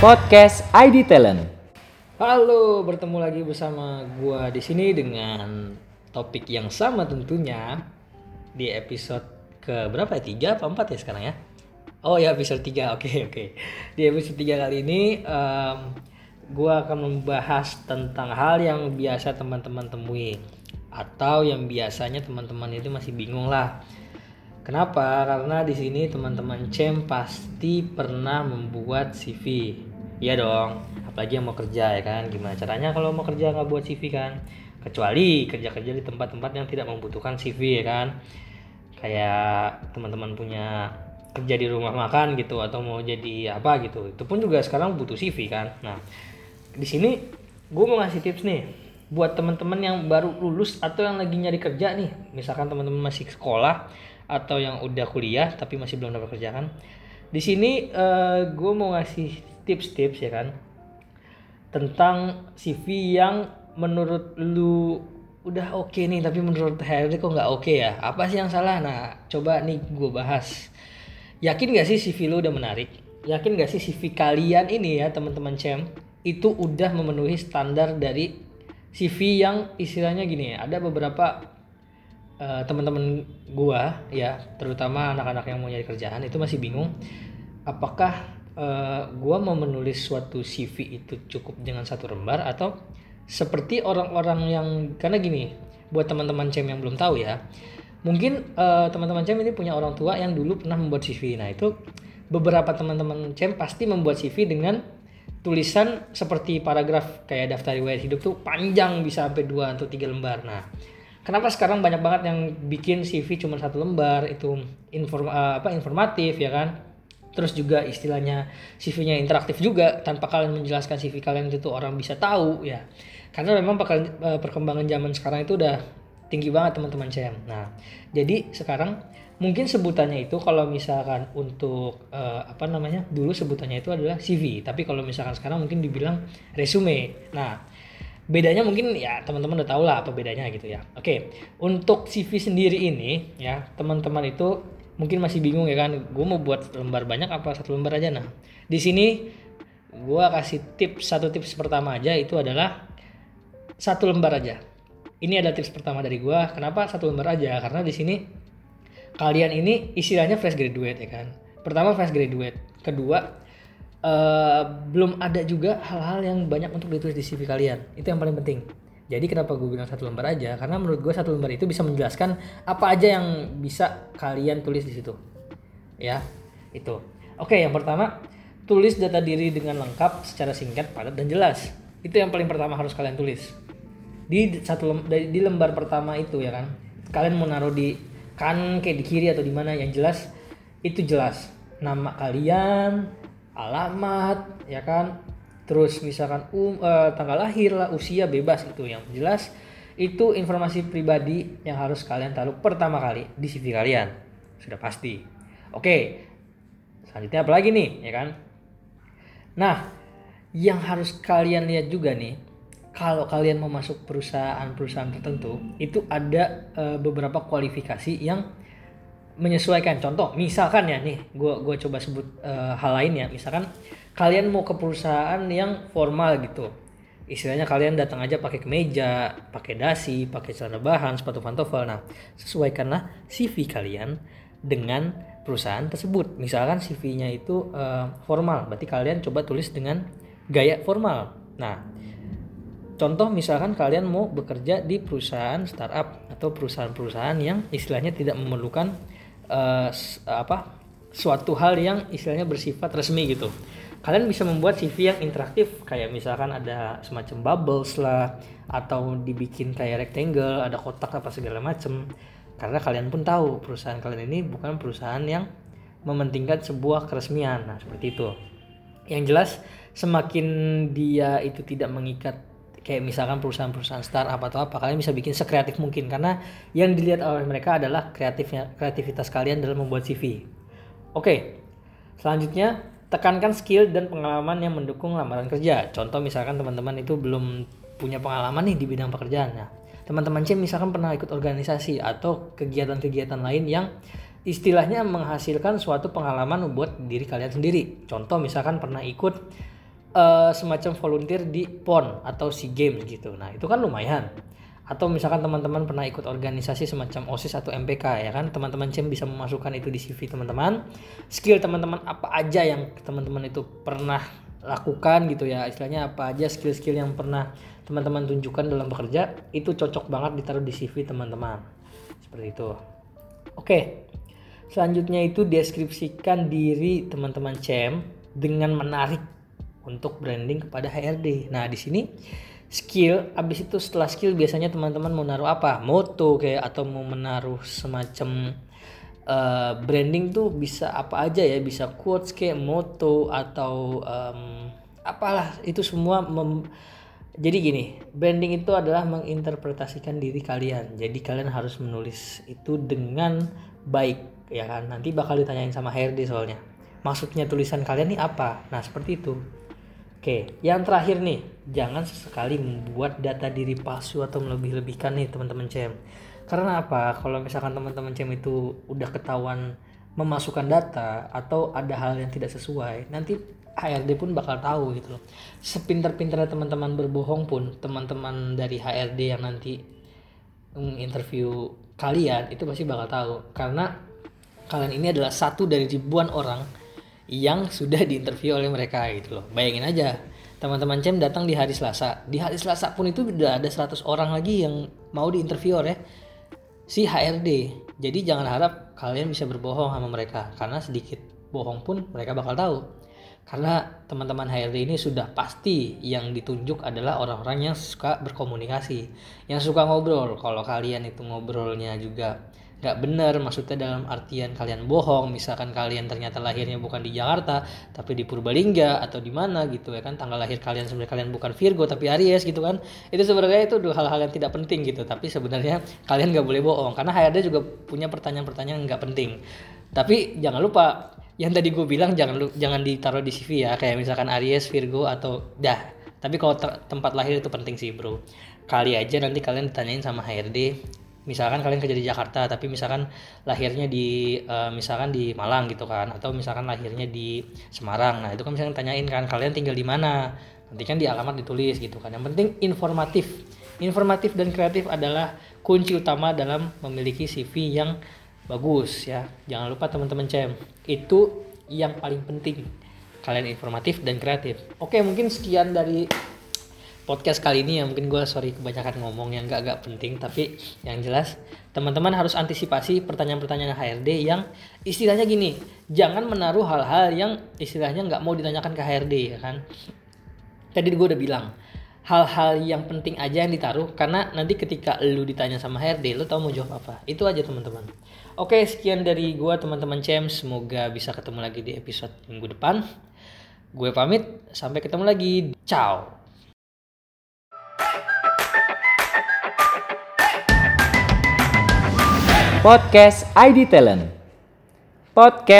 Podcast ID Talent. Halo, bertemu lagi bersama gua di sini dengan topik yang sama tentunya di episode ke berapa ya? Tiga apa empat ya sekarang ya? Oh ya episode 3, oke oke. Di episode 3 kali ini em, gua akan membahas tentang hal yang biasa teman-teman temui atau yang biasanya teman-teman itu masih bingung lah. Kenapa? Karena di sini teman-teman Cem pasti pernah membuat CV. Iya dong, apalagi yang mau kerja ya kan. Gimana caranya kalau mau kerja nggak buat CV kan? Kecuali kerja-kerja di tempat-tempat yang tidak membutuhkan CV ya kan. Kayak teman-teman punya kerja di rumah makan gitu atau mau jadi apa gitu. Itu pun juga sekarang butuh CV kan. Nah, di sini gue mau ngasih tips nih buat teman-teman yang baru lulus atau yang lagi nyari kerja nih. Misalkan teman-teman masih sekolah atau yang udah kuliah tapi masih belum dapat kerjaan. Di sini gue mau ngasih tips-tips ya kan tentang CV yang menurut lu udah oke nih tapi menurut HRD kok nggak oke ya? Apa sih yang salah? Nah coba nih gue bahas. Yakin gak sih CV lu udah menarik? Yakin gak sih CV kalian ini ya teman-teman cem itu udah memenuhi standar dari CV yang istilahnya gini ada beberapa eh, teman-teman gua ya terutama anak-anak yang mau nyari kerjaan itu masih bingung apakah eh, gua mau menulis suatu CV itu cukup dengan satu lembar atau seperti orang-orang yang karena gini buat teman-teman cem yang belum tahu ya mungkin eh, teman-teman cem ini punya orang tua yang dulu pernah membuat CV nah itu beberapa teman-teman cem pasti membuat CV dengan tulisan seperti paragraf kayak daftar riwayat hidup tuh panjang bisa sampai dua atau tiga lembar. Nah kenapa sekarang banyak banget yang bikin CV cuma satu lembar? Itu inform eh, apa informatif ya kan? Terus juga istilahnya CV-nya interaktif juga tanpa kalian menjelaskan CV kalian itu orang bisa tahu ya. Karena memang eh, perkembangan zaman sekarang itu udah tinggi banget teman-teman CM nah jadi sekarang mungkin sebutannya itu kalau misalkan untuk eh, apa namanya dulu sebutannya itu adalah CV tapi kalau misalkan sekarang mungkin dibilang resume. Nah bedanya mungkin ya teman-teman udah tahu lah apa bedanya gitu ya. Oke untuk CV sendiri ini ya teman-teman itu mungkin masih bingung ya kan gue mau buat lembar banyak apa satu lembar aja? Nah di sini gue kasih tips satu tips pertama aja itu adalah satu lembar aja. Ini ada tips pertama dari gue kenapa satu lembar aja? Karena di sini kalian ini istilahnya fresh graduate ya kan. Pertama fresh graduate. Kedua eh, belum ada juga hal-hal yang banyak untuk ditulis di CV kalian. Itu yang paling penting. Jadi kenapa gue bilang satu lembar aja? Karena menurut gue satu lembar itu bisa menjelaskan apa aja yang bisa kalian tulis di situ. Ya itu. Oke yang pertama tulis data diri dengan lengkap secara singkat padat dan jelas. Itu yang paling pertama harus kalian tulis. Di satu lem- dari- di lembar pertama itu ya kan? Kalian mau naruh di kanan kayak di kiri atau di mana yang jelas itu jelas. Nama kalian alamat ya kan? Terus misalkan um, eh, tanggal lahir lah usia bebas itu yang jelas itu informasi pribadi yang harus kalian taruh pertama kali di CV kalian. Sudah pasti. Oke selanjutnya apa lagi nih ya kan? Nah yang harus kalian lihat juga nih kalau kalian mau masuk perusahaan-perusahaan tertentu itu ada eh, beberapa kualifikasi yang menyesuaikan. Contoh misalkan ya nih gua gua coba sebut eh, hal lain ya. Misalkan kalian mau ke perusahaan yang formal gitu. Istilahnya kalian datang aja pakai kemeja pakai dasi pakai celana bahan sepatu pantofel. Nah sesuaikanlah CV kalian dengan perusahaan tersebut. Misalkan CV-nya itu eh, formal berarti kalian coba tulis dengan gaya formal. Nah Contoh misalkan kalian mau bekerja di perusahaan startup atau perusahaan-perusahaan yang istilahnya tidak memerlukan s- apa suatu hal yang istilahnya bersifat resmi gitu. Kalian bisa membuat CV yang interaktif kayak misalkan ada semacam bubbles lah atau dibikin kayak rectangle, ada kotak apa segala macem. Karena kalian pun tahu perusahaan kalian ini bukan perusahaan yang mementingkan sebuah keresmian. Nah, seperti itu yang jelas semakin dia itu tidak mengikat kayak misalkan perusahaan-perusahaan startup atau apa kalian bisa bikin sekreatif mungkin karena yang dilihat oleh mereka adalah kreatifnya kreativitas kalian dalam membuat CV. Oke, selanjutnya tekankan skill dan pengalaman yang mendukung lamaran kerja. Contoh misalkan teman-teman itu belum punya pengalaman nih di bidang pekerjaan. Nah, teman-teman C misalkan pernah ikut organisasi atau kegiatan-kegiatan lain yang istilahnya menghasilkan suatu pengalaman buat diri kalian sendiri. Contoh misalkan pernah ikut eh, semacam volunteer di PON atau SEA Games gitu. Nah, itu kan lumayan. Atau misalkan teman-teman pernah ikut organisasi semacam OSIS atau MPK ya kan, teman-teman CEM bisa memasukkan itu di CV teman-teman. Skill teman-teman apa aja yang teman-teman itu pernah lakukan gitu ya. Istilahnya apa aja skill-skill yang pernah teman-teman tunjukkan dalam bekerja itu cocok banget ditaruh di CV teman-teman. Seperti itu. Oke. Selanjutnya itu deskripsikan diri teman-teman CEM dengan menarik untuk branding kepada HRD. Nah, di sini skill habis itu setelah skill biasanya teman-teman mau naruh apa? Moto kayak atau mau menaruh semacam uh, branding tuh bisa apa aja ya? Bisa quotes kayak moto atau um, apalah. Itu semua mem jadi gini branding itu adalah menginterpretasikan diri kalian. Jadi kalian harus menulis itu dengan baik ya kan? Nanti bakal ditanyain sama HRD soalnya. Maksudnya tulisan kalian ini apa? Nah seperti itu Oke, yang terakhir nih, jangan sesekali membuat data diri palsu atau melebih-lebihkan nih teman-teman CM. Karena apa? Kalau misalkan teman-teman CM itu udah ketahuan memasukkan data atau ada hal yang tidak sesuai, nanti HRD pun bakal tahu gitu loh. Sepinter-pinternya teman-teman berbohong pun, teman-teman dari HRD yang nanti interview kalian itu pasti bakal tahu. Karena kalian ini adalah satu dari ribuan orang yang sudah diinterview oleh mereka gitu loh. Bayangin aja, teman-teman CEM datang di hari Selasa. Di hari Selasa pun itu udah ada 100 orang lagi yang mau diinterview oleh si HRD. Jadi jangan harap kalian bisa berbohong sama mereka karena sedikit bohong pun mereka bakal tahu. Karena teman-teman HRD ini sudah pasti yang ditunjuk adalah orang-orang yang suka berkomunikasi, yang suka ngobrol. Kalau kalian itu ngobrolnya juga nggak benar maksudnya dalam artian kalian bohong misalkan kalian ternyata lahirnya bukan di Jakarta tapi di Purbalingga atau di mana gitu ya kan tanggal lahir kalian sebenarnya kalian bukan Virgo tapi Aries gitu kan itu sebenarnya itu hal-hal yang tidak penting gitu tapi sebenarnya kalian nggak boleh bohong karena HRD juga punya pertanyaan-pertanyaan nggak penting. Tapi jangan lupa yang tadi gue bilang jangan jangan ditaruh di CV ya kayak misalkan Aries Virgo atau dah. Tapi kalau tempat lahir itu penting sih bro. Kali aja nanti kalian ditanyain sama HRD misalkan kalian kerja di Jakarta tapi misalkan lahirnya di uh, misalkan di Malang gitu kan atau misalkan lahirnya di Semarang. Nah itu kan misalkan tanyain kan kalian tinggal di mana? Nanti kan di alamat ditulis gitu kan. Yang penting informatif. Informatif dan kreatif adalah kunci utama dalam memiliki CV yang bagus ya. Jangan lupa teman-teman CM itu yang paling penting. Kalian informatif dan kreatif. Oke mungkin sekian dari podcast kali ini yang mungkin gue sorry kebanyakan ngomong yang gak gak penting tapi yang jelas teman-teman harus antisipasi pertanyaan-pertanyaan HRD yang istilahnya gini jangan menaruh hal-hal yang istilahnya nggak mau ditanyakan ke HRD ya kan? Tadi gue udah bilang hal-hal yang penting aja yang ditaruh karena nanti ketika lu ditanya sama HRD lu tau mau jawab apa. Itu aja teman-teman. Oke sekian dari gue teman-teman Cem. Semoga bisa ketemu lagi di episode minggu depan. Gue pamit sampai ketemu lagi. Ciao Podcast ID Talent. Podcast